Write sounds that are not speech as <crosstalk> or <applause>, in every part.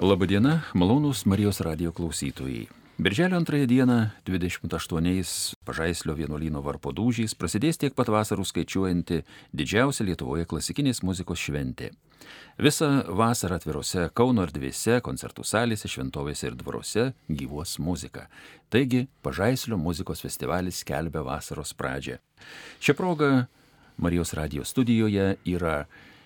Labadiena, malonūs Marijos radio klausytojai. Birželio antrąją dieną 28 pažaislio vienuolyno varpo dūžiais prasidės tiek pat vasarų skaičiuojanti didžiausia Lietuvoje klasikinės muzikos šventė. Visą vasarą atvirose Kauno erdvėse, koncertų salėse, šventovėse ir dvaruose gyvuos muzika. Taigi pažaislio muzikos festivalis skelbia vasaros pradžią. Šią progą Marijos radio studijoje yra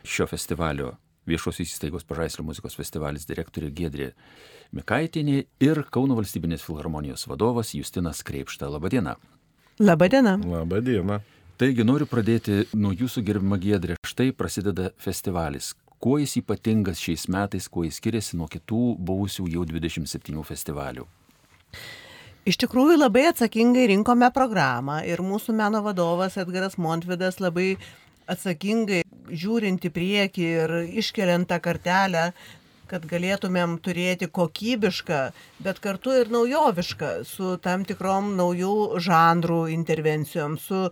šio festivalio viešosios įstaigos Pažaislio muzikos festivalis direktorė Gedrė Mikaitinė ir Kauno valstybinės filharmonijos vadovas Justinas Kreipšta. Labadiena. Labadiena. Labadiena. Taigi noriu pradėti nuo jūsų gerbima Gedrė. Štai prasideda festivalis. Kuo jis ypatingas šiais metais, kuo jis skiriasi nuo kitų buvusių jau 27 festivalių? Iš tikrųjų labai atsakingai rinkome programą ir mūsų meno vadovas Edgaras Montvidas labai atsakingai žiūrint į priekį ir iškeliant tą kartelę, kad galėtumėm turėti kokybišką, bet kartu ir naujovišką, su tam tikrom naujų žanrų intervencijom, su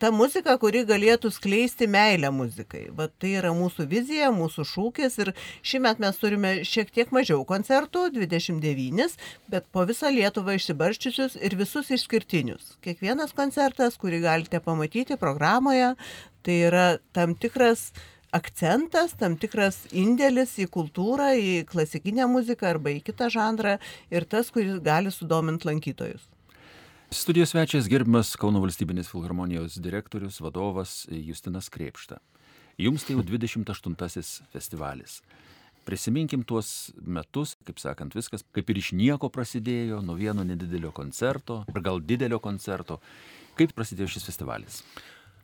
ta muzika, kuri galėtų skleisti meilę muzikai. Vat tai yra mūsų vizija, mūsų šūkis ir šiemet mes turime šiek tiek mažiau koncertų, 29, bet po visą Lietuvą išsibarščiusius ir visus išskirtinius. Kiekvienas koncertas, kurį galite pamatyti programoje, tai yra tam tikras akcentas, tam tikras indėlis į kultūrą, į klasikinę muziką arba į kitą žanrą ir tas, kuris gali sudominti lankytojus. Studijos svečias gerbimas Kauno valstybinės filharmonijos direktorius, vadovas Justinas Krepšta. Jums tai jau 28 festivalis. Prisiminkim tuos metus, kaip sakant, viskas kaip ir iš nieko prasidėjo, nuo vieno nedidelio koncerto, ar gal didelio koncerto. Kaip prasidėjo šis festivalis?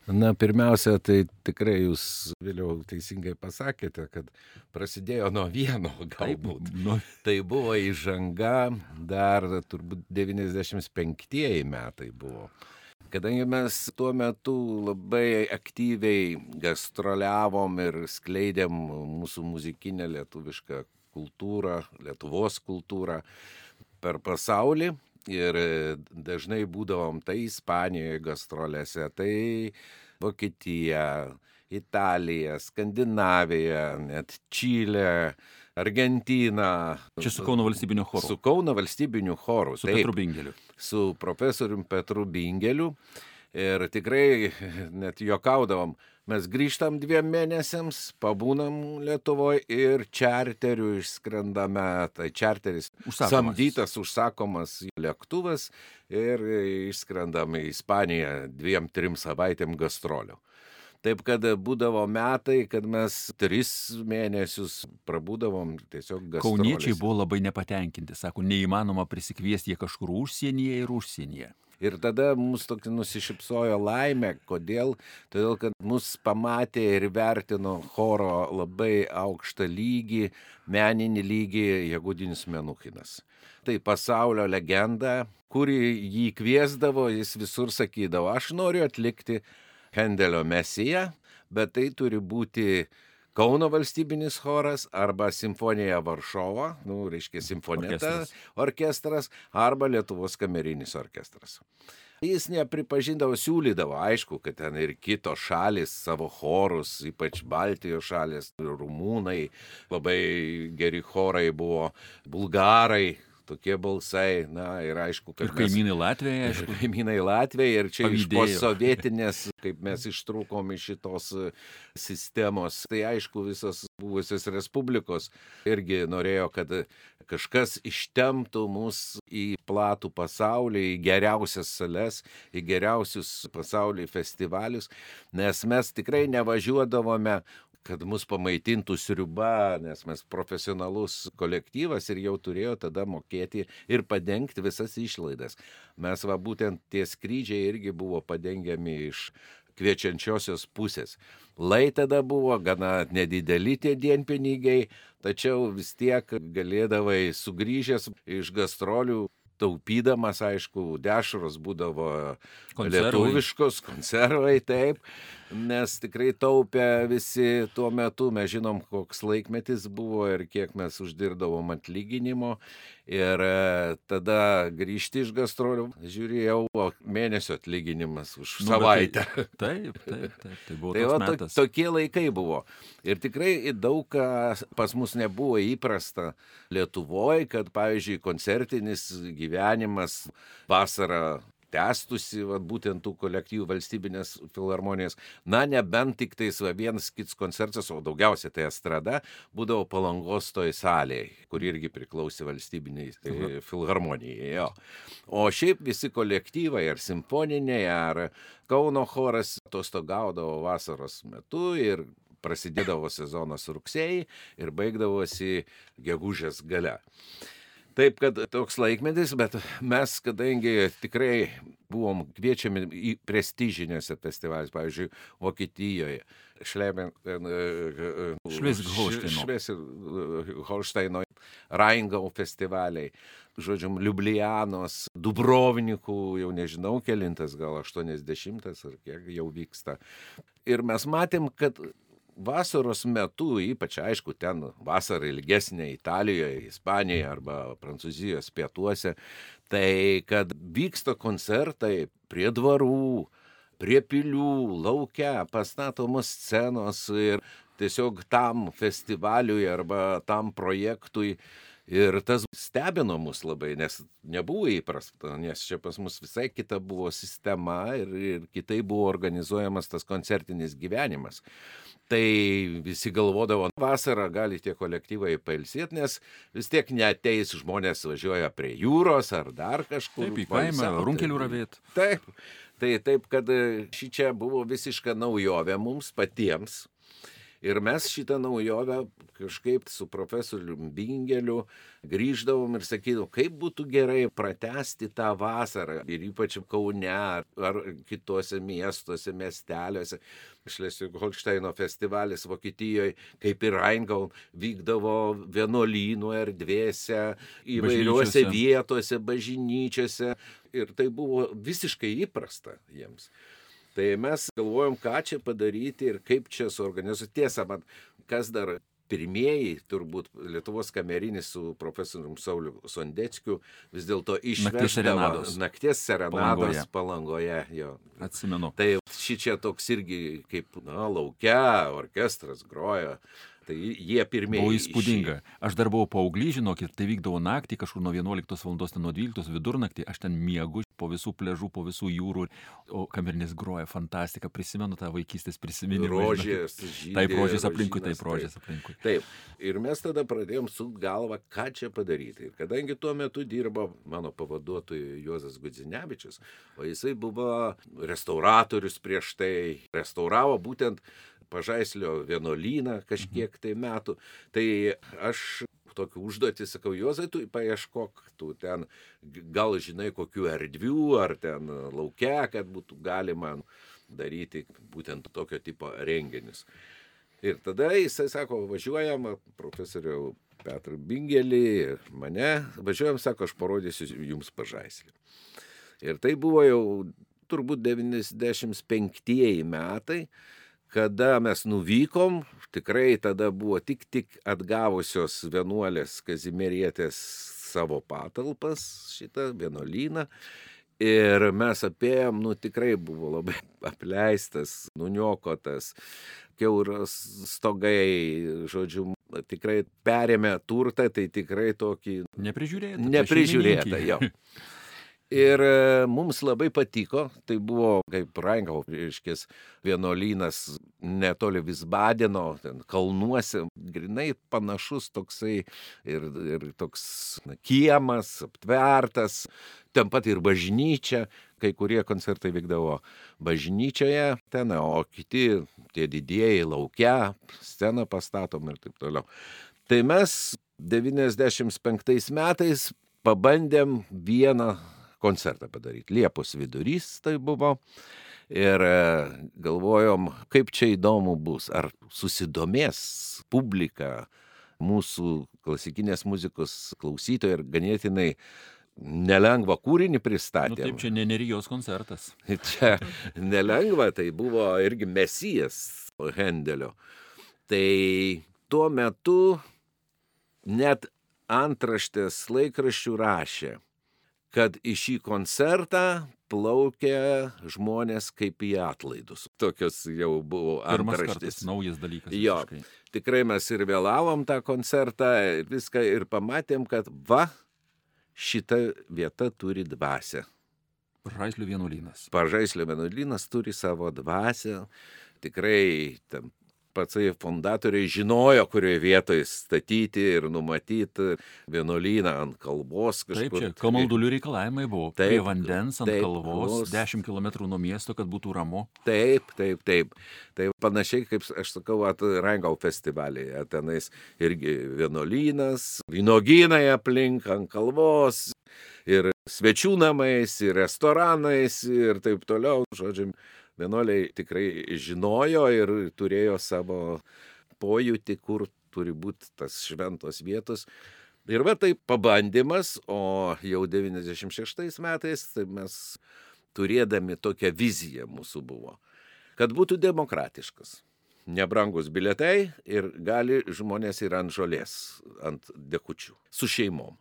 Na, pirmiausia, tai tikrai jūs vėliau teisingai pasakėte, kad prasidėjo nuo vieno <laughs> galbūt. Taip, nu... Tai buvo įžanga, dar turbūt 95 metai buvo. Kadangi mes tuo metu labai aktyviai gastroliavom ir skleidėm mūsų muzikinę lietuvišką kultūrą, Lietuvos kultūrą per pasaulį, ir dažnai būdavom tai Ispanijoje gastrolėse, tai Vokietija, Italija, Skandinavija, net Čilė, Argentina. Čia su Kauno valstybiniu choru. Su Kauno valstybiniu choru. Su taip, Petru Bingeliu. Su profesorium Petru Bingeliu. Ir tikrai net juokaudavom, mes grįžtam dviem mėnesiams, pabūnam Lietuvoje ir čarteriu išskrendame, tai čarteris Užsakomas. samdytas, užsakomas lėktuvas ir išskrendam į Ispaniją dviem, trim savaitėm gastrolių. Taip kad būdavo metai, kad mes tris mėnesius prabūdavom tiesiog gastrolės. Kauniečiai buvo labai nepatenkinti, sako, neįmanoma prisikviesti jie kažkur užsienyje ir užsienyje. Ir tada mums tokia nusišypsojo laimė. Kodėl? Todėl, kad mus pamatė ir vertino choro labai aukštą lygį, meninį lygį Jagudinis Menukinas. Tai pasaulio legenda, kuri jį kviesdavo, jis visur sakydavo, aš noriu atlikti Hendelio mesiją, bet tai turi būti Kauno valstybinis choras arba Simfonija Varšova, nu, reiškia simfoneta Orkestras. orkestras arba Lietuvos kamerinis orkestras. Jis nepripažindavo, siūlydavo, aišku, kad ten ir kitos šalis savo chorus, ypač Baltijos šalis, rumūnai, labai geri chorai buvo, bulgarai, tokie balsai, na ir aišku, kad Ir kaimynai Latvijai, Ir aišku. <laughs> kaimynai Latvijai ir čia iš Pavydėjo. posovietinės, kaip mes ištrūkom iš šitos e, sistemos. Tai aišku, visos buvusios respublikos irgi norėjo, kad kažkas ištemptų mus į platų pasaulį, į geriausias sales, į geriausius pasaulio festivalius, nes mes tikrai nevažiuodavome kad mus pamaitintų sriuba, nes mes profesionalus kolektyvas ir jau turėjo tada mokėti ir padengti visas išlaidas. Mes va būtent tie skrydžiai irgi buvo padengiami iš kviečiančiosios pusės. Lai tada buvo gana nedideli tie dienpinigiai, tačiau vis tiek galėdavai sugrįžęs iš gastrolių taupydamas, aišku, dešros būdavo Konservai. lietuviškos, konservai, taip. Nes tikrai taupė visi tuo metu, mes žinom, koks laikmetis buvo ir kiek mes uždirdavom atlyginimo. Ir e, tada grįžti iš gastrolių, žiūrėjau, mėnesio atlyginimas už Nu, savaitę. Tai, <laughs> taip, taip, taip, tai buvo Tai va, to, tokie laikai buvo. Ir tikrai daug ką pas mus nebuvo įprasta Lietuvoje, kad, pavyzdžiui, koncertinis gyvenimas vasarą tęstusi, va, būtent tų kolektyvų valstybinės filharmonijos. Na, nebent tik tais va, vienas kits koncertas, o daugiausia tai estrada, būdavo palangos toj salėje, kur irgi priklausė valstybiniai e, filharmonijai. Jo. O šiaip visi kolektyvai, ar simfoniniai, ar Kauno choras atostogaudavo vasaros metu ir prasidėdavo sezonas rugsėjai ir baigdavosi gegužės gale. Taip, kad toks laikmetis, bet mes, kadangi tikrai buvom kviečiami į prestižinėse festivaliuose, pavyzdžiui, Vokietijoje, Šlesvig-Holšteino. Holšteino, Raingau festivaliai, žodžiu, Liublianos, Dubrovnikų, jau nežinau, kelintas, gal 80 ar kiek jau vyksta. Ir mes matėm, kad vasaros metu, ypač aišku, ten vasara ilgesnė Italijoje, Ispanijoje arba Prancūzijos pietuose, tai kad vyksta koncertai prie dvarų, prie pilių, laukia, pastatomos scenos ir tiesiog tam festivaliui arba tam projektui. Ir tas stebino mus labai, nes nebuvo įprasta, nes čia pas mus visai kita buvo sistema ir, ir kitai buvo organizuojamas tas koncertinis gyvenimas. Tai visi galvodavo, vasarą gali tie kolektyvai pailsėti, nes vis tiek neteis žmonės važiuoja prie jūros ar dar kažkur. Taip, į kaimą, runkelių ravėt. Taip, tai taip, kad ši čia buvo visiška naujovė mums patiems. Ir mes šitą naujovę kažkaip su profesoriumi Bingeliu grįždavom ir sakydavom, kaip būtų gerai pratesti tą vasarą ir ypač Kaune ar kitose miestuose, miesteliuose. Šlesvig Holšteino festivalis Vokietijoje, kaip ir Rheingau, vykdavo vienuolynų erdvėse, įvairiuose vietose, bažnyčiose. Ir tai buvo visiškai įprasta jiems. Tai mes galvojom, ką čia padaryti ir kaip čia suorganizuoti. Tiesa, man kas dar pirmieji, turbūt Lietuvos kamerinis su profesorium Sauliu Sondeckiu vis dėlto išveždavo nakties serenados Palangoje. palangoje. jo. Atsimenu. Tai ši čia toks irgi kaip, na, laukia, orkestras groja. Tai jie pirmieji. Išėjo. įspūdinga. Aš dar buvau paauglys, žinokit, tai vykdavo naktį, kažkur nuo 11 val. ten nuo 12 vidurnaktį, aš ten miegu po visų pležų, po visų jūrų, o kamerinis groja fantastika, prisimenu tą vaikystės prisiminimą. Rožės, žydė, Taip, rožės aplinkui, taip, rožės aplinkui. Taip. Ir mes tada pradėjom su galva, ką čia padaryti. Ir kadangi tuo metu dirbo mano pavaduotojai Juozas Gudzinevičius, o jisai buvo restauratorius prieš tai, restauravo būtent pažaislio vienuolyną kažkiek tai metų. Tai aš tokių užduotį sakau, Juozai, tu paieškok, tu ten gal žinai kokių erdvių ar ten laukia, kad būtų galima daryti būtent tokio tipo renginius. Ir tada jisai sako, važiuojam, profesoriau Petr Bingelį ir mane, važiuojam, sako, aš parodysiu jums pažaislį. Ir tai buvo jau turbūt 95 metai, kada mes nuvykom, tikrai tada buvo tik tik atgavusios vienuolės Kazimierietės savo patalpas, šitą vienuolyną. Ir mes apėjom, nu tikrai buvo labai <laughs> apleistas, nuniokotas, keuros stogai, žodžiu, tikrai perėmė turtą, tai tikrai tokį Neprižiūrėta. neprižiūrėta šeimininkė. jo. <laughs> Ir e, mums labai patiko, tai buvo kaip Raingau, reiškės, vienuolynas netoli Visbadeno, kalnuose, grinai panašus toksai ir, ir toks na, kiemas, aptvertas, ten pat ir bažnyčia, kai kurie koncertai vykdavo bažnyčioje ten, o kiti tie didieji laukia, sceną pastatom ir taip toliau. Tai mes 95 metais pabandėm vieną koncertą padaryti. Liepos vidurys tai buvo. Ir e, galvojom, kaip čia įdomu bus, ar susidomės publika mūsų klasikinės muzikos klausytojai ir ganėtinai nelengvą kūrinį Nu, pristatėm. taip, čia ne Nerijos koncertas. <laughs> Čia nelengva, tai buvo irgi mesijas Hendelio. Tai tuo metu net antraštės laikraščių rašė, kad į šį koncertą plaukia žmonės kaip į atlaidus. Tokios jau buvo antraštės. naujas dalykas. Jo. visiškai. Tikrai mes ir vėlavom tą koncertą ir viską ir pamatėm, kad va, šita vieta turi dvasę. Žaislio vienuolynas. Pažaislio vienuolynas turi savo dvasę. Tikrai ten patsai fundatoriai žinojo, kurioje vietoje statyti ir numatyti vienuolyną ant kalbos Taip, kažkur. čia kamaldulių reikalavimai buvo. Taip, Prie vandens ant taip, kalvos, kalvos. 10 km nuo miesto, kad būtų ramu. Taip, taip, taip. Tai panašiai kaip aš sakau, Rangau festivalyje. Tenais irgi vienuolynas, vynogynai aplink ant kalvos. Ir svečių namais, ir restoranais, ir taip toliau. Žodžiu, vienuoliai tikrai žinojo ir turėjo savo pojūtį, kur turi būti tas šventos vietos. Ir va tai pabandymas, o jau 96 metais tai mes turėdami tokią viziją mūsų buvo, kad būtų demokratiškas. Nebrangus biletai ir gali žmonės ir ant žolės, ant dekučių, su šeimom.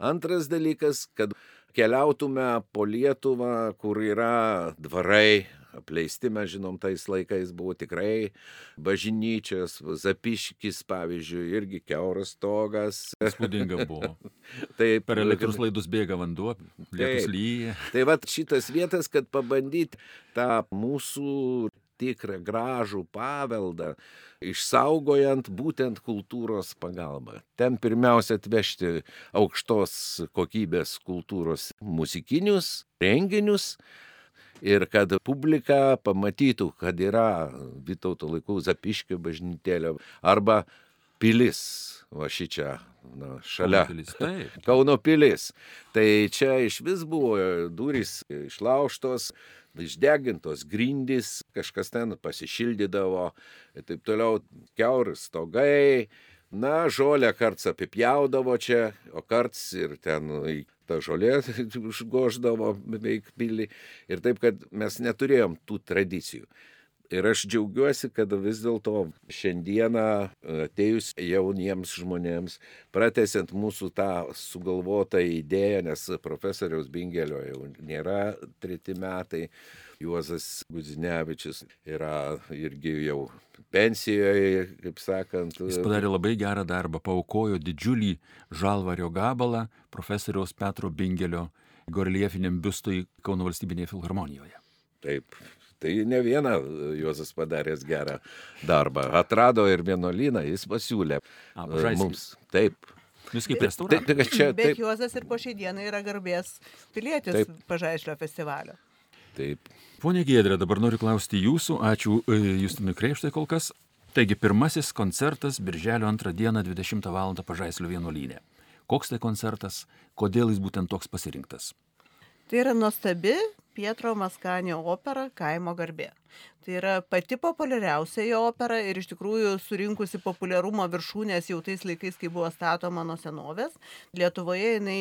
Antras dalykas, kad keliautume po Lietuvą, kur yra dvarai, apleisti, mes žinom, tais laikais buvo tikrai bažnyčios, Zapiškis, pavyzdžiui, irgi keuras togas. Spūdinga buvo. <laughs> Taip, Per elektros laidus bėga vanduo, lietus lyja. Tai va šitas vietas, kad pabandyti tą mūsų tikrą gražų paveldą, išsaugojant būtent kultūros pagalbą. Ten pirmiausia atvežti aukštos kokybės kultūros muzikinius renginius ir kad publika pamatytų, kad yra Vytauto laikų Zapiškio bažnytėlė arba pilis, va šį čia, na, šalia. Automobilis. Taip. <laughs> Kauno pilis. Tai čia iš vis buvo durys išlauštos, išdegintos grindys, kažkas ten pasišildydavo ir taip toliau, keuris stogai. Na, žolę karts apipjaudavo čia, o karts ir ten į tą žolę <laughs> užgoždavo beveik pilį. Ir taip, kad mes neturėjom tų tradicijų. Ir aš džiaugiuosi, kad vis dėlto šiandieną atėjus jauniems žmonėms, pratesiant mūsų tą sugalvotą idėją, nes profesoriaus Bingelio jau nėra treti metai, Juozas Gudzinevičius yra irgi jau pensijoje, kaip sakant. Jis padarė labai gerą darbą, paukojo didžiulį žalvario gabalą profesoriaus Petro Bingelio gorliefiniam biustui Kauno valstybinėje filharmonijoje. Taip. Tai ne vieną Juozas padaręs gerą darbą. Atrado ir vienuolyną, jis pasiūlė A, e, Pažaislį. mums. Taip. Jūs kaip Taip, restauratorius. taip, kad čia, Bet taip, Juozas ir po šiai dienai yra garbės pilietis Taip. Pažaislio festivalio. taip. Pone Gėdrė, dabar noriu klausti jūsų. Ačiū e, Justinui Kreištai kol kas. Taigi, pirmasis koncertas Birželio antrą dieną 20 val. Pažaislio vienuolynė. Koks tai koncertas, kodėl jis būtent toks pasirinktas? Tai yra nuostabi Pietro Maskanio opera Kaimo garbė. Tai yra pati populiariausia jo opera ir iš tikrųjų surinkusi populiarumo viršūnės jau tais laikais, kai buvo statoma nuo senovės. Lietuvoje jinai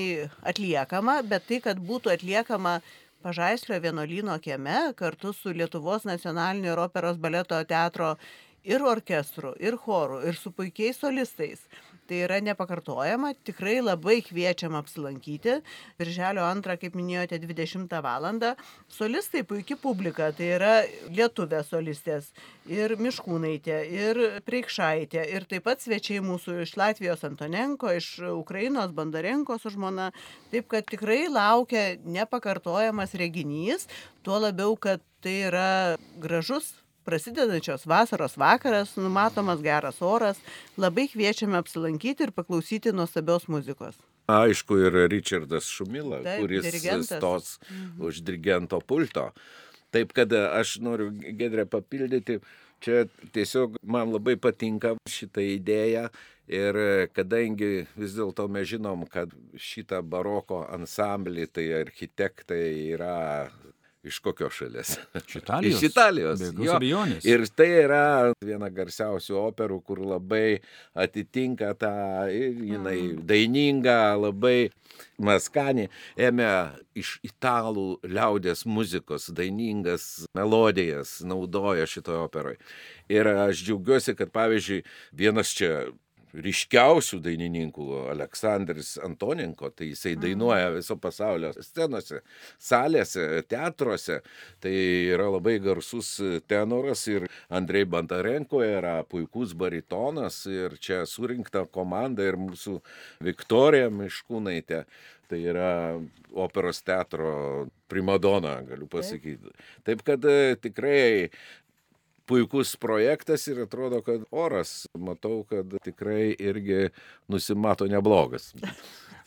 atliekama, bet tai, kad būtų atliekama Pažaislio vienuolyno kieme kartu su Lietuvos nacionalinio ir operos baleto teatro ir orkestru, ir choru, ir su puikiais solistais. Tai yra nepakartojama, tikrai labai kviečiam apsilankyti. Birželio 2, kaip minėjote, 20 val. Solistai puikia publika, tai yra lietuvė solistės ir Miškūnaitė, ir Preikšaitė, ir taip pat svečiai mūsų iš Latvijos Antonenko, iš Ukrainos Bandarenko su žmona. Taip kad tikrai laukia nepakartojamas reginys, tuo labiau, kad tai yra gražus prasidedančios vasaros vakaras, numatomas geras oras, labai kviečiame apsilankyti ir paklausyti nuostabios muzikos. Aišku, ir Richardas Šumila, Taip, kuris dirigentas. stos už dirigento pulto. Taip, kad aš noriu gedrę papildyti, čia tiesiog man labai patinka šitą idėją ir kadangi vis dėlto mes žinom, kad šitą baroko ansamblį, tai architektai yra Iš kokios šalies? Iš Italijos. Iš Italijos. Jo. abejonės. Ir tai yra viena garsiausių operų, kur labai atitinka tą, jinai daininga, labai Maskani ėmė iš italų liaudės muzikos dainingas melodijas, naudojo šitoje operoje. Ir aš džiaugiuosi, kad pavyzdžiui, vienas čia ryškiausių dainininkų Aleksandris Antoninko, tai jisai dainuoja viso pasaulio scenose, salėse, teatruose, tai yra labai garsus tenoras ir Andrei Bantarenko yra puikus baritonas ir čia surinkta komanda ir mūsų Viktorija Miškūnaitė. Tai yra operos teatro primadona, galiu pasakyti. Taip kad e, tikrai puikus projektas ir atrodo, kad oras, matau, kad tikrai irgi nusimato neblogas.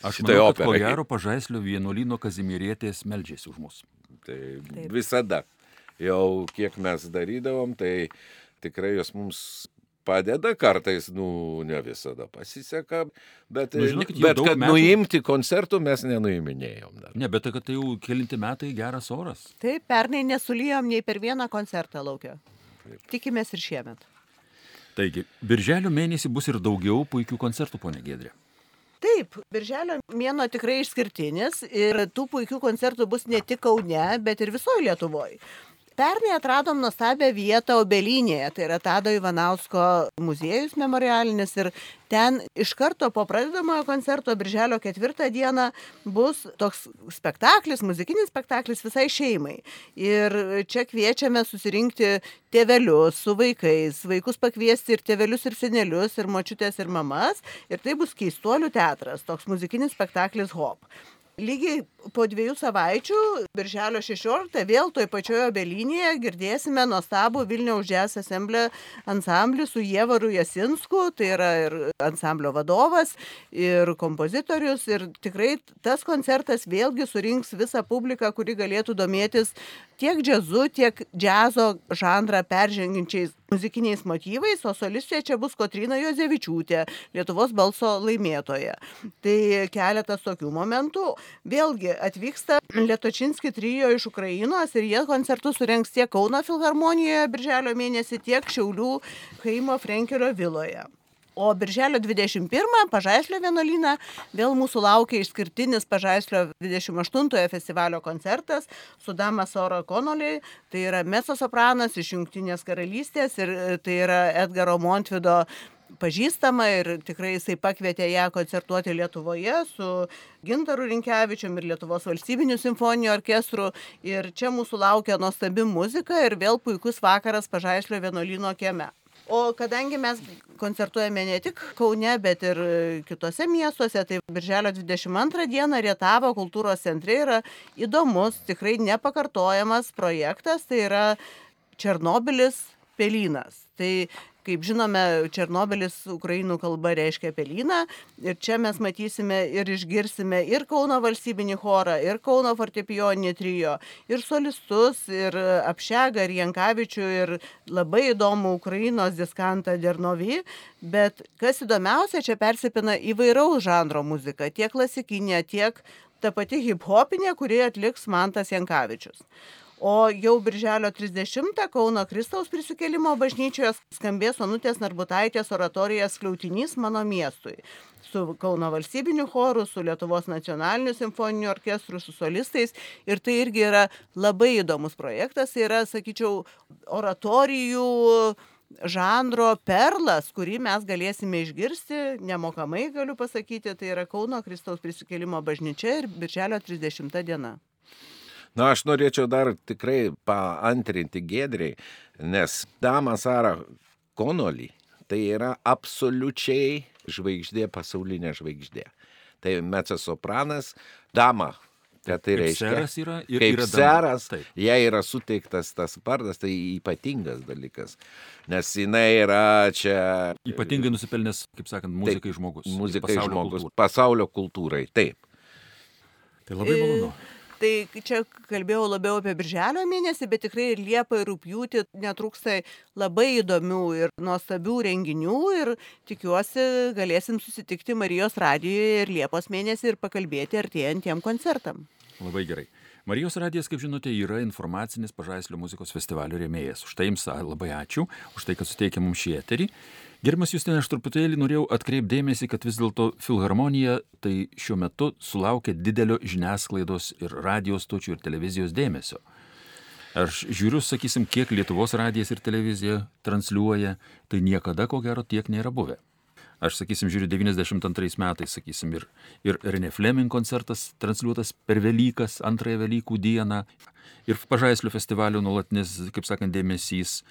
Aš manau, kad ko gero pažaislio vienuolino Kazimierietės meldžiasi už mus. Tai Taip. visada. Jau kiek mes darydavom, tai tikrai jos mums padeda, kartais, nu, ne visada pasiseka, bet, Nu, žinokit, bet kad metų- nuimti koncertų mes nenuiminėjom dar. Ne, bet tai, kad tai jau kelinti metai geras oras. Taip, pernai nesulijom nei per vieną koncertą laukia. Tikimės ir šiemet. Taigi, birželio mėnesį bus ir daugiau puikių koncertų, ponė Gedrė. Taip, birželio mėno tikrai išskirtinis ir tų puikių koncertų bus ne tik Kaune, bet ir visoje Lietuvoje. Pernai atradom nuostabią vietą Obelinėje, tai yra Tado Ivanausko muziejus memorialinis ir ten iš karto po pradedamojo koncerto birželio ketvirtą dieną bus toks spektaklis, muzikinis spektaklis visai šeimai. Ir čia kviečiame susirinkti tėvelius su vaikais, vaikus pakviesti ir tėvelius ir senelius, ir močiutės ir mamas. Ir tai bus keistuolių teatras, toks muzikinis spektaklis Hop. Lygiai po dviejų savaičių, birželio 16, vėl toj pačioje obelinėje girdėsime nuostabų Vilniaus Jazz Assemblė ansamblį su Jievaru Jasinsku, tai yra ir ansamblio vadovas, ir kompozitorius. Ir tikrai tas koncertas vėlgi surinks visą publiką, kuri galėtų domėtis tiek džiazu, tiek džiazo žanrą peržengiančiais muzikiniais motyvais, o solistė čia bus Kotrina Jozevičiūtė, Lietuvos balso laimėtoja. Tai keletas tokių momentų. Vėlgi atvyksta Lietočinski trijo iš Ukrainos ir jie koncertus surengs tiek Kauno filharmonijoje birželio mėnesį, tiek Šiaulių Kaimo Frenkelio viloje. O birželio 21 Pažaislio vienuolyną vėl mūsų laukia išskirtinis Pažaislio 28-ojo festivalio koncertas su Dama Sora Konoliai. Tai yra mesosopranas iš Junktinės karalystės ir e, tai yra Edgaro Montvido pažįstama ir tikrai jisai pakvietė ją koncertuoti Lietuvoje su Gintaru Rinkevičium ir Lietuvos valstybiniu simfoniniu orkestru. Ir čia mūsų laukia nuostabi muzika ir vėl puikus vakaras Pažaislio vienuolyno kieme. O kadangi mes koncertuojame ne tik Kaune, bet ir e, kitose miestuose, tai Birželio 22 dieną Rietavo kultūros centre yra įdomus, tikrai nepakartojamas projektas, tai yra Černobilis pelynas. Tai kaip žinome, Černobilis ukrainų kalba reiškia pelyną ir čia mes matysime ir išgirsime ir Kauno valstybinį chorą, ir Kauno fortepijoninį trijo, ir solistus, ir Apšegą, ir Jankavičių, ir labai įdomų Ukrainos diskantą Dernovį, bet kas įdomiausia, čia persipina įvairaus žanro muzika, tiek klasikinė, tiek ta pati hip-hopinė, kurį atliks Mantas Jankavičius. O jau birželio 30 Kauno Kristaus prisikėlimo bažnyčioje skambės Onutės Narbutaitės oratorijas Kliautinys mano miestui. Su Kauno valstybiniu choru, su Lietuvos nacionaliniu simfoniniu orkestru, su solistais. Ir tai irgi yra labai įdomus projektas. Tai yra, sakyčiau, oratorijų žanro perlas, kurį mes galėsime išgirsti, nemokamai galiu pasakyti, tai yra Kauno Kristaus prisikėlimo bažnyčia ir birželio 30 diena. Na, aš norėčiau dar tikrai paantrinti Gedriai, nes Dama Sara Konolį tai yra absoliučiai žvaigždė, pasaulinė žvaigždė. Tai mecosopranas, dama, ką tai reiškia. seras yra ir Kaip yra seras, Taip. jai yra suteiktas tas vardas, tai ypatingas dalykas. Nes jinai yra čia Ypatingai nusipelnęs, kaip sakant, muzikai žmogus. ir muzikai pasaulio žmogus, kultūrai. pasaulio kultūrai. Taip. Tai labai E, malonu. Tai čia kalbėjau labiau apie birželio mėnesį, bet tikrai ir liepą ir rūpjūtį netrūksta labai įdomių ir nuostabių renginių ir tikiuosi galėsim susitikti Marijos radijoje ir liepos mėnesį ir pakalbėti artėjantiem koncertam. Labai gerai. Marijos radijas, kaip žinote, yra informacinis Pažaislio muzikos festivalio rėmėjas. Už tai jums labai ačiū, už tai, kad suteikė mums šį eterį. Gerbiamas Justinė, aš truputėlį norėjau atkreipdėmėsi, kad vis dėlto Filharmonija tai šiuo metu sulaukia didelio žiniasklaidos ir radijos stočių ir televizijos dėmesio. Aš žiūriu, sakysim, kiek Lietuvos radijas ir televizija transliuoja, tai niekada ko gero tiek nėra buvę. Aš, sakysim, žiūriu 92 metais, sakysim, ir, ir Rene Fleming koncertas transliuotas per Velykas, antrąją Velykų dieną, ir Pažaislio festivalio nuolatinis, kaip sakant, dėmesys,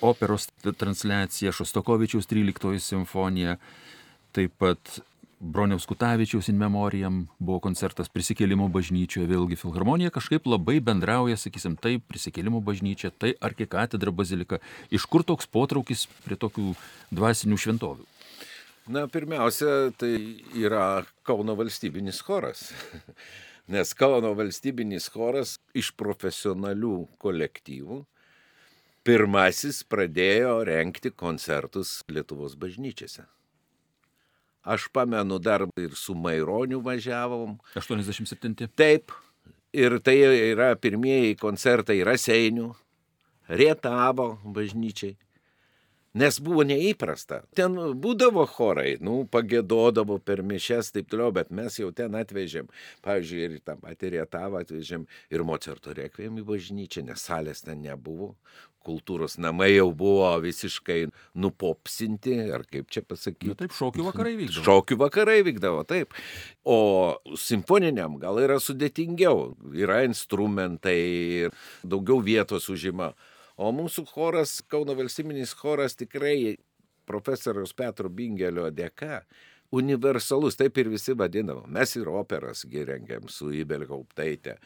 operos transliacija, Šostokovičiaus 13 simfonija, taip pat Broniaus Kutavičiaus in memoriam buvo koncertas prisikėlimo bažnyčioje, vėlgi filharmonija kažkaip labai bendrauja, sakysim, tai prisikėlimo bažnyčia, tai arkikatedra bazilika. Iš kur toks potraukis prie tokių dvasinių šventovių? Na, pirmiausia, tai yra Kauno valstybinis choras. <laughs> Nes Kauno valstybinis choras iš profesionalių kolektyvų pirmasis pradėjo renkti koncertus Lietuvos bažnyčiose. Aš pamenu dar ir su Maironiu važiavom. 87. Taip. Ir tai yra pirmieji koncertai Raseinių, Rietavo bažnyčiai nes buvo neįprasta. Ten būdavo chorai, nu, pagėdodavo per mišes, taip toliau, bet mes jau ten atvežėm, pavyzdžiui, ir tą patį Rietavą atvežėm ir Mocerto rekviem į bažnyčią, nes salės ten nebuvo, kultūros namai jau buvo visiškai nupopsinti, ar kaip čia pasakyti. Na, taip, šokių vakarai vykdavo. Šokių vakarai vykdavo, taip. O simfoniniam gal yra sudėtingiau, yra instrumentai, daugiau vietos užima. O mūsų choras, Kauno valstybinis choras tikrai profesoriaus Petro Bingelio dėka universalus, taip ir visi vadinam. Mes ir operas giriangėm su Ibelgauptaitė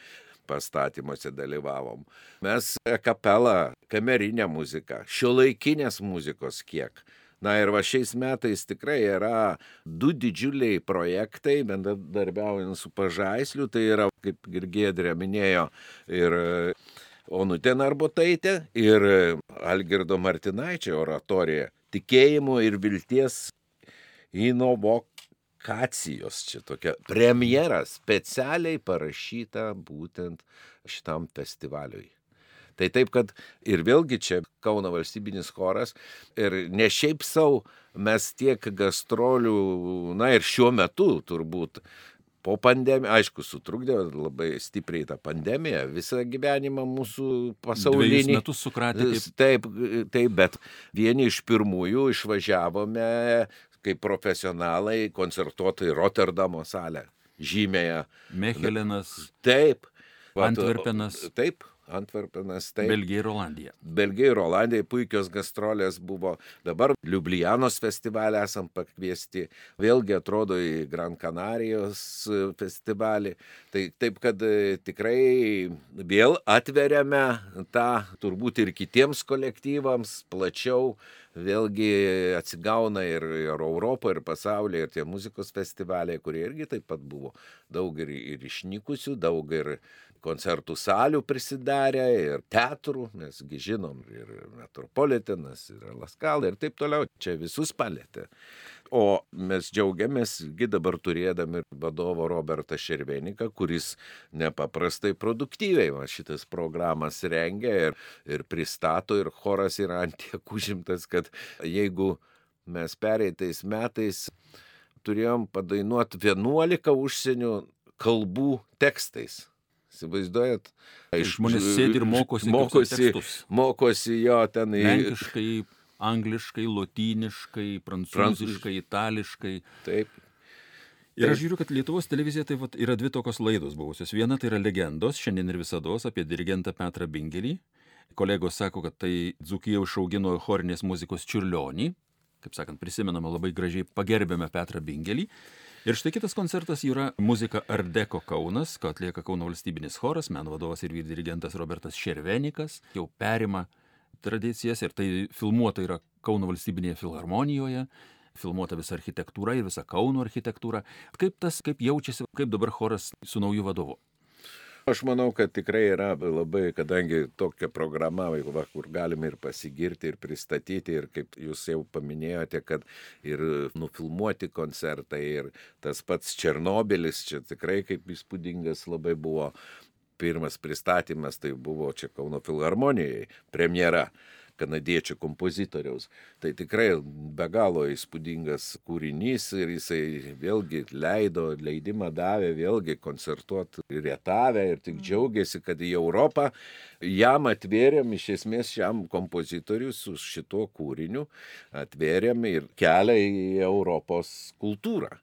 pastatymuose dalyvavom. Mes kapelą, kamerinę muziką, šio laikinės muzikos kiek. Na ir va šiais metais tikrai yra du didžiuliai projektai, bendradarbiaujant su pažaisliu, tai yra, kaip ir Gėdrė minėjo, ir Onutė Narbotaitė ir Algirdo Martinaičio oratorija tikėjimo ir vilties inovokacijos. Čia tokia premjera specialiai parašyta būtent šitam festivaliui. Tai taip, kad ir vėlgi čia Kauno valstybinis choras ir ne šiaip savo mes tiek gastrolių, na ir šiuo metu turbūt po pandemijos, aišku, sutrukdė labai stipriai tą pandemiją, visą gyvenimą mūsų pasaulinį. Dviejus metus sukratė. Taip, taip, bet vieni iš pirmųjų išvažiavome kaip profesionalai koncertuoti į Rotterdamo salę, žymėje. Mechelinas. Taip. Antverpenas. Taip, Antverpenas. Taip. Belgija ir Olandija. Belgija ir Olandija puikios gastrolės buvo. Dabar Liublianos festivalį esam pakviesti. Vėlgi atrodo į Gran Canarijos festivalį. Tai taip, kad e, tikrai vėl atveriame tą turbūt ir kitiems kolektyvams plačiau vėlgi atsigauna ir, ir Europoje, ir pasaulyje, ir tie muzikos festivaliai, kurie irgi taip pat buvo daug ir, ir išnykusių, daug ir koncertų salių prisidarę, ir teatrų, mesgi žinom, ir Metropolitanas, ir Laskal, ir taip toliau, čia visus palėtė. O mes džiaugiamės, gi dabar turėdami vadovo Robertą Šerveniką, kuris nepaprastai produktyviai va, šitas programas rengia ir, ir pristato, ir choras yra antiek užimtas, kad jeigu mes pereitais metais turėjom padainuoti 11 užsienio kalbų tekstais. Įsivaizduojat? Iš žmonės sėdi ir mokosi. Mokosi, mokosi jo ten į... Lenkiškai angliškai, lotyniškai, prancūziškai, itališkai. Taip. Ir aš žiūriu, kad Lietuvos televizija tai vat, yra dvi tokios laidos buvusios. Viena tai yra legendos, šiandien ir visada apie dirigentą Petrą Bingelį. Kolegos sako, kad tai Dzukija išaugino chorinės muzikos čiurlionį. Kaip sakant, prisimename labai gražiai, pagerbėme Petrą Bingelį. Ir štai kitas koncertas yra muzika Ardeko Kaunas, ką atlieka Kauno valstybinis choras, meno vadovas ir dirigentas Robertas Šervenikas, jau perima tradicijas ir tai filmuota yra Kauno valstybinėje filharmonijoje, filmuota visa architektūra ir visa Kauno architektūra. Kaip tas, kaip jaučiasi, kaip dabar choras su nauju vadovu? Aš manau, kad tikrai yra labai, kadangi tokia programa, va, kur galime ir pasigirti, ir pristatyti, ir kaip jūs jau paminėjote, kad ir nufilmuoti koncertai, ir tas pats Černobilis čia tikrai kaip įspūdingas labai buvo pirmas pristatymas tai buvo čia Kauno filharmonijai premjera kanadiečių kompozitoriaus. Tai tikrai be galo įspūdingas kūrinys ir jisai vėlgi leido, leidimą davė vėlgi koncertuoti Rietavę ir tik džiaugiasi, kad į Europą jam atvėrėm, iš esmės šiam kompozitoriui su šituo kūriniu atvėrėm ir kelią į Europos kultūrą.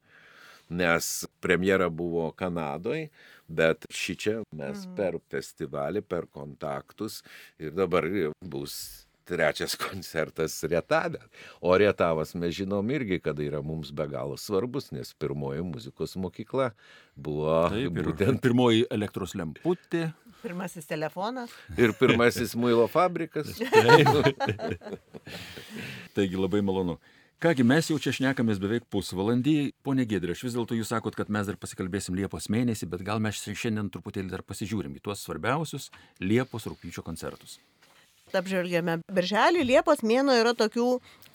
Nes premjera buvo Kanadoje, bet šį čia mes per festivalį, per kontaktus ir dabar bus trečias <laughs> koncertas Rietavė. O Rietavas mes žinom irgi, kad yra mums be galo svarbus, nes pirmoji muzikos mokykla buvo Taip, ir būtent pirmoji elektros lemputė. Pirmasis telefonas. ir pirmasis muilo fabrikas. Taigi labai malonu. Kągi, mes jau čia šnekamės beveik pusvalandį. Pone Gedrė, aš vis dėlto jūs sakot, kad mes dar pasikalbėsim Liepos mėnesį, bet gal mes šiandien truputėlį dar pasižiūrim į tuos svarbiausius Liepos rūpyčio koncertus. Apžvelgėme. Birželį Liepos mėno yra tokių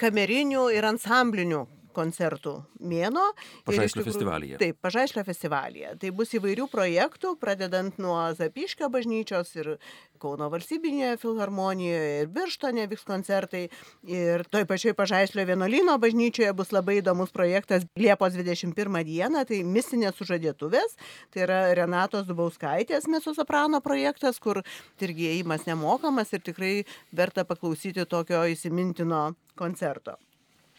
kamerinių ir ansamblinių koncertų mėno. Ir Pažaislio festivalyje. Taip, Pažaislio festivalyje. Tai bus įvairių projektų, pradedant nuo Zapiškio bažnyčios ir Kauno valstybinėje filharmonijoje ir Birštone vyks koncertai. Ir toj pačioj Pažaislio vienuolino bažnyčioje bus labai įdomus projektas Liepos 21 dieną, tai misinės sužadėtuvės. Tai yra Renatos Dubauskaitės mesosoprano projektas, kur irgi įėjimas nemokamas ir tikrai verta paklausyti tokio įsimintino koncerto.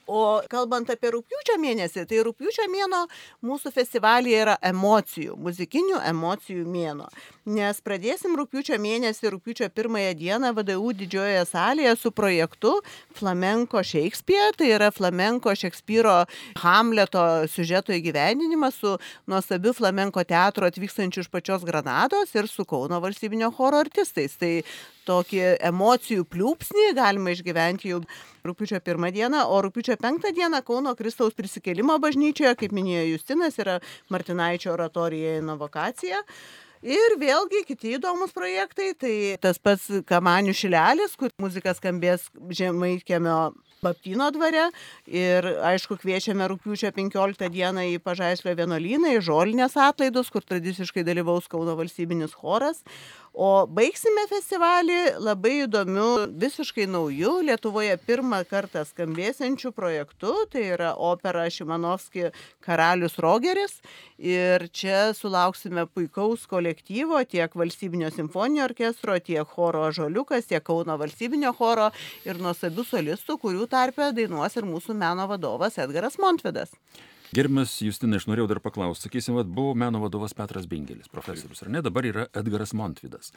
O kalbant apie rūpiučio mėnesį, tai rūpiučio mėno mūsų festivalyje yra emocijų, muzikinių emocijų mėno. Nes pradėsim rūpiučio mėnesį, rūpiučio pirmąją dieną VDU didžiojoje salėje su projektu Flamenko Shakespeare, tai yra Flamenko Šekspyro Hamleto siužeto įgyvendinimas su nuostabiu Flamenko teatru atvykstančiu iš pačios Granados ir su Kauno valstybinio choro artistais. Tai tokį emocijų pliūpsnį galima išgyventi jau rūpiučio pirmą dieną, o rūpiučio penktą dieną Kauno Kristaus prisikėlimo bažnyčioje, kaip minėjo Justinas, yra Martinaičio oratorija inovacija. Ir vėlgi kiti įdomus projektai, tai tas pats Kamanių šilelis, kur muzika skambės Žemaitkiemio Baptino dvare. Ir aišku, kviečiame rūpiučio 15 dieną į Pažaislio vienuolyną, į žolinės atlaidus, kur tradiciškai dalyvaus Kauno valstybinis choras. O baigsime festivalį labai įdomiu, visiškai nauju, Lietuvoje pirmą kartą skambėsiančiu projektu, tai yra opera Šimanovski Karalius Rogeris. Ir čia sulauksime puikaus kolektyvo tiek Valstybinio simfoninio orkestro, tiek choro Žoliukas, tiek Kauno valstybinio choro ir nuostabių solistų, kurių tarpe dainuos ir mūsų meno vadovas Edgaras Montvidas. Gerbiamas Justinai, aš norėjau dar paklausti, sakysim, vat, buvo meno vadovas Petras Bingelis, profesorius, ar ne, dabar yra Edgaras Montvidas.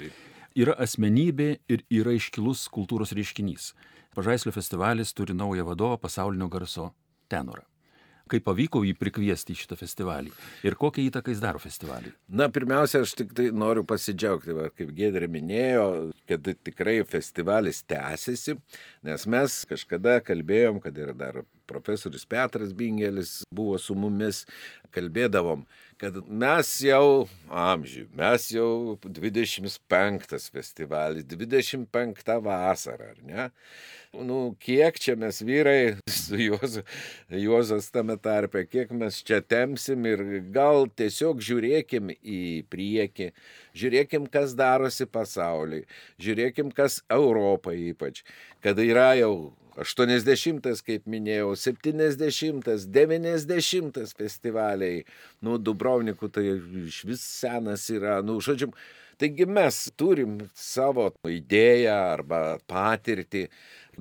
Yra asmenybė ir yra iškilus kultūros reiškinys. Pažaislio festivalis turi naują vadovą pasaulinio garso tenorą. Kaip pavyko jį prikviesti į šitą festivalį ir kokią įtaką jis daro festivaliui? Na, pirmiausia, aš tik tai noriu pasidžiaugti, va, kaip Gedrė minėjo, kad tikrai festivalis tęsiasi, nes mes kažkada kalbėjom, kad ir dar profesorius Petras Bingelis buvo su mumis, kalbėdavom, kad mes jau amžiui, mes jau 25 festivalis, 25 vasara, ar ne? Nu, kiek čia mes vyrai su Juozu, Juozas tame tarpe, kiek mes čia temsim ir gal tiesiog žiūrėkim į priekį, žiūrėkim, kas darosi pasauliui, žiūrėkim, kas Europoje ypač, kad yra jau 80, kaip minėjau, 70, 90 festivaliai, nu, Dubrovnikų tai iš vis senas yra, nu, žodžiu, taigi mes turim savo idėją arba patirtį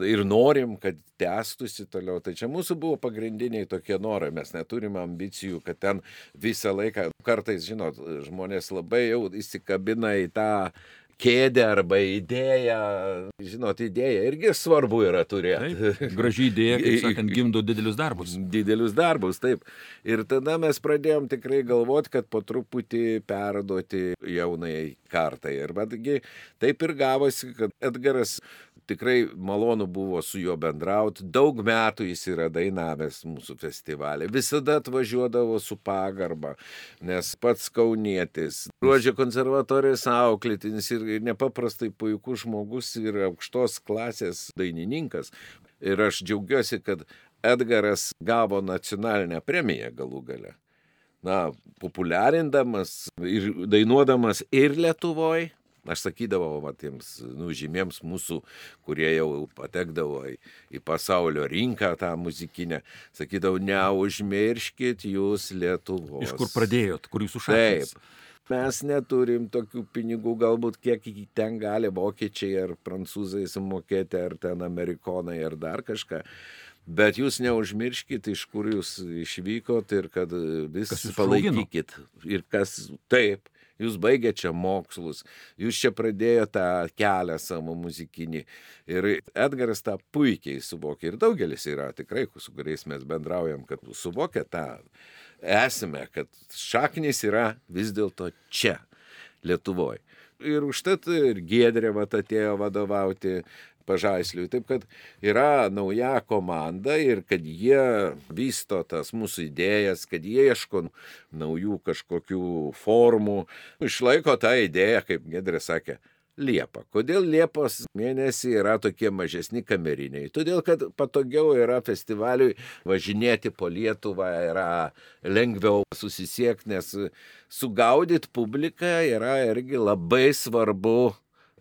ir norim, kad tęstųsi toliau. Tai čia mūsų buvo pagrindiniai tokie norai, mes neturim ambicijų, kad ten visą laiką, kartais, žinot, žmonės labai jau įsikabina į tą kėdę arba idėją. Žinot, idėja irgi svarbu yra turėti. Taip, graži idėja, kaip <laughs> sakant, gimdo didelius darbus. Didelius darbus, taip. Ir tada mes pradėjom tikrai galvoti, kad po truputį perduoti jaunai kartai. Ir betgi taip ir gavosi, kad Edgaras tikrai malonu buvo su juo bendrauti. Daug metų jis yra dainavęs mūsų festivalį. Visada atvažiuodavo su pagarba, nes pats kaunietis, ruožė konservatorijos auklėtinis ir nepaprastai puikus žmogus ir aukštos klasės dainininkas. Ir aš džiaugiuosi, kad Edgaras gavo nacionalinę premiją galų gale. na, populiarindamas ir dainuodamas ir Lietuvoje. Aš sakydavau, va, tiems nu, žymiems mūsų, kurie jau patekdavo į, į pasaulio rinką tą muzikinę, sakydavau, neužmirškit jūs Lietuvos. Iš kur pradėjot, kur jūsų šaknis? Taip. Mes neturim tokių pinigų, galbūt kiek ten gali vokiečiai ar prancūzai sumokėti, ar ten amerikonai, ar dar kažką. Bet jūs neužmirškit, iš kur jūs išvykot ir kad vis Kas jus palaikykit. Ir kas taip, jūs baigėte čia mokslus, jūs čia pradėjote tą kelią savo muzikinį. Ir Edgaras tą puikiai suvokė. Ir daugelis yra tikrai, su kuriais mes bendraujam, kad suvokia tą esmę, kad šaknis yra vis dėlto čia, Lietuvoje. Ir užtat ir Giedrė vat atėjo vadovauti pažaisliui. Taip kad yra nauja komanda ir kad jie vysto tas mūsų idėjas, kad jie ieško naujų kažkokių formų, išlaiko tą idėją, kaip Gedrė sakė, Liepa. Kodėl Liepos mėnesį yra tokie mažesni kameriniai? Todėl, kad patogiau yra festivaliui važinėti po Lietuvą, yra lengviau susisiekti, nes sugaudyti publiką yra irgi labai svarbu.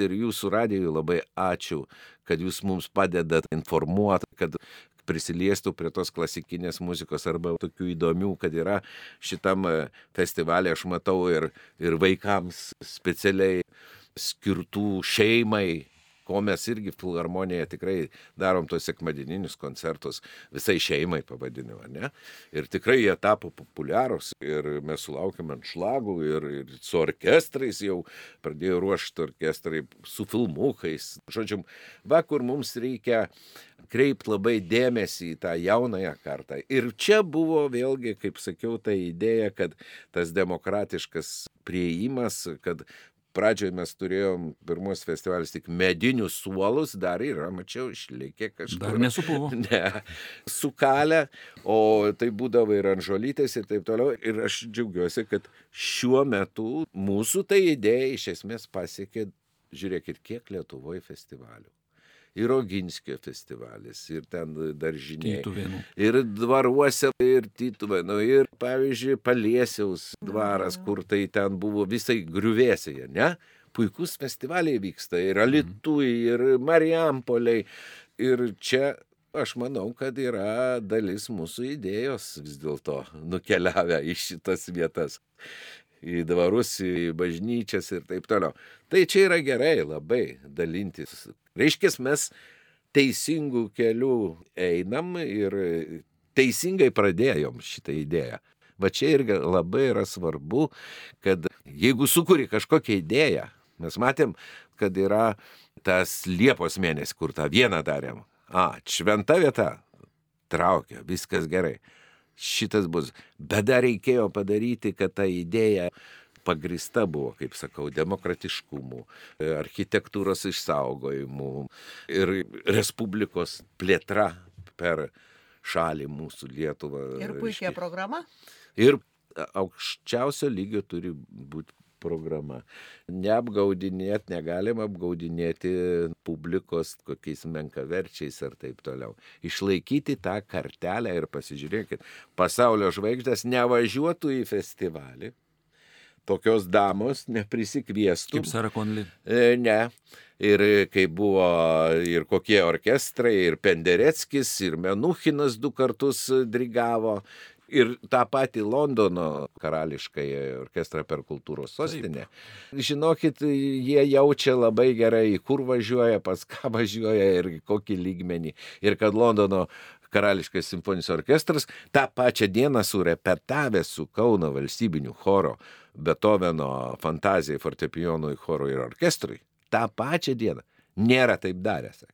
Ir jūsų radijui labai ačiū, kad jūs mums padedat informuoti, kad prisiliestų prie tos klasikinės muzikos arba tokių įdomių, kad yra šitam festivalė, aš matau ir, ir vaikams specialiai skirtų šeimai, ko mes irgi filharmonijoje tikrai darom tos sekmadieninius koncertus visai šeimai pavadinimu, ne? Ir tikrai jie tapo populiarūs ir mes sulaukėme ant šlagų ir, ir su orkestrais jau pradėjo ruošti orkestrai su filmukais. Žodžiu, va kur mums reikia kreipti labai dėmesį į tą jaunąją kartą. Ir čia buvo vėlgi, kaip sakiau, ta idėja, kad tas demokratiškas prieimas, kad pradžioje mes turėjom pirmus festivalius tik medinius suolus, dar yra, mačiau, išlikę kažkur. Dar nesupuvo. <laughs> Ne, sukalę, o tai būdavo ir anžolytės ir taip toliau. Ir aš džiaugiuosi, kad šiuo metu mūsų ta idėja iš esmės pasiekė, žiūrėkit, kiek Lietuvoje festivalių ir Oginskio festivalis, ir ten daržiniai. Tytuvėnų. Ir dvaruose, ir Tytuvėnų, ir pavyzdžiui, Paliesiaus dvaras, kur tai ten buvo visai griuvėsėje, ne? Puikus festivaliai vyksta ir Alitui, ir Marijampoliai. Ir čia aš manau, kad yra dalis mūsų idėjos vis dėlto nukeliavę į šitas vietas į dvarus, į bažnyčias ir taip toliau. Tai čia yra gerai labai dalintis. Reiškia, mes teisingų kelių einam ir teisingai pradėjom šitą idėją. Va čia irgi labai yra svarbu, kad jeigu sukuri kažkokią idėją, mes matėm, kad yra tas Liepos mėnesis, kur tą vieną darėm. A, šventa vieta, traukia, viskas gerai šitas bus. Bet dar reikėjo padaryti, kad ta idėja pagrista buvo, kaip sakau, demokratiškumu, architektūros išsaugojimu ir Respublikos plėtra per šalį mūsų Lietuvą. Ir puikia programa. Ir aukščiausio lygio turi būti programa. Neapgaudinėti, negalima apgaudinėti publikos kokiais menkaverčiais ir taip toliau. Išlaikyti tą kartelę ir pasižiūrėkit, pasaulio žvaigždės nevažiuotų į festivalį, tokios damos neprisikviestų. Kaip Sara Konli. E, Ne. Ir kai buvo ir kokie orkestrai, ir Pendereckis, ir Menuchinas du kartus dirigavo, ir tą patį Londono karališkai orkestrą per kultūros sostinę. Žinokit, jie jaučia labai gerai, kur važiuoja, pas ką <laughs> važiuoja ir kokį lygmenį. Ir kad Londono karališkas simfoninis orkestras tą pačią dieną surepetavęs su Kauno valstybiniu choro Beethoveno fantazijai, fortepijonui, chorui ir orkestrui, tą pačią dieną nėra taip daręs. sakė.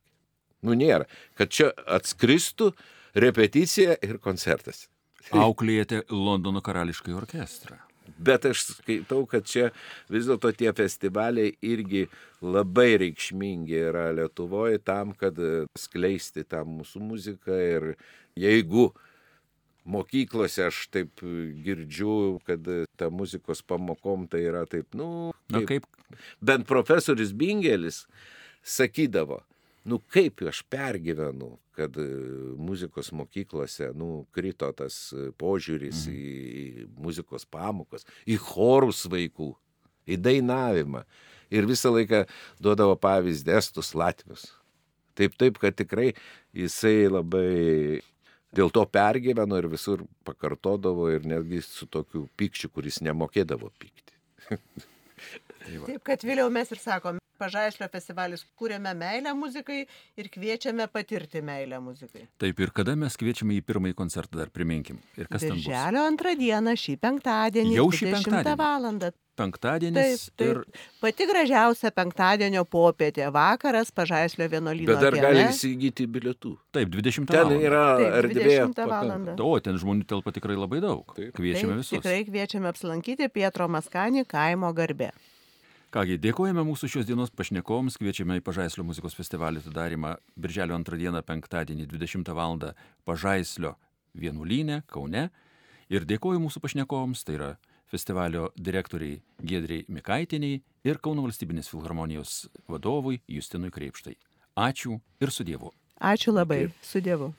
Nu nėra, kad čia atskristų repeticija ir koncertas. Auklėjate Londono karališkai orkestrą. Bet aš skaitau, kad čia vis dėlto tie festivaliai irgi labai reikšmingi yra Lietuvoje tam, kad e, skleisti tą mūsų muziką ir jeigu mokyklose aš taip girdžiu, kad ta muzikos pamokom tai yra taip, nu, Na kaip? bent profesorius Bingelis sakydavo, nu kaip aš pergyvenu, kad e, muzikos mokyklose, nu, krito tas e, požiūris Mhm. į muzikos pamokas, į chorus vaikų, į dainavimą. Ir visą laiką duodavo pavyzdį estus Latvius. Taip, taip, kad tikrai jisai labai dėl to pergyveno ir visur pakartodavo ir netgi su tokiu pykčiu, kuris nemokėdavo pykti. <laughs> Tai. Taip, kad vėliau mes ir sakom, Pažaislio festivalis kūrėme meilę muzikai ir kviečiame patirti meilę muzikai. Taip ir kada mes kviečiame į pirmąjį koncertą, dar priminkim. Ir kas ten bus? Birželio antrą dieną, šį penktadienį, Jau šį 20 penktadienį? valandą. Penktadienis Taip, taip. ir Pati gražiausia penktadienio popietė vakaras Pažaislio vienuolyno. Bet dar kieme. gali įsigyti bilietų. taip, 20 Ten valandą. yra erdvė. 20 pakankamai. valandą. O, ten žmonių telpa tikrai labai daug. Taip. Kviečiame Taip, visus. Tikrai kviečiame apsilankyti Pietro Maskanį kaimo garbė. Kągi, dėkojame mūsų šios dienos pašnekovams, kviečiame į Pažaislio muzikos festivalį atidarimą Birželio antrą dieną penktadienį 20 val. Pažaislio vienuolynė Kaune. Ir dėkoju mūsų pašnekovams, tai yra festivalio direktoriai Gedriai Mikaitiniai ir Kauno valstybinės filharmonijos vadovui Justinui Kreipštai. Ačiū ir su Dievu. Ačiū labai. Su Dievu.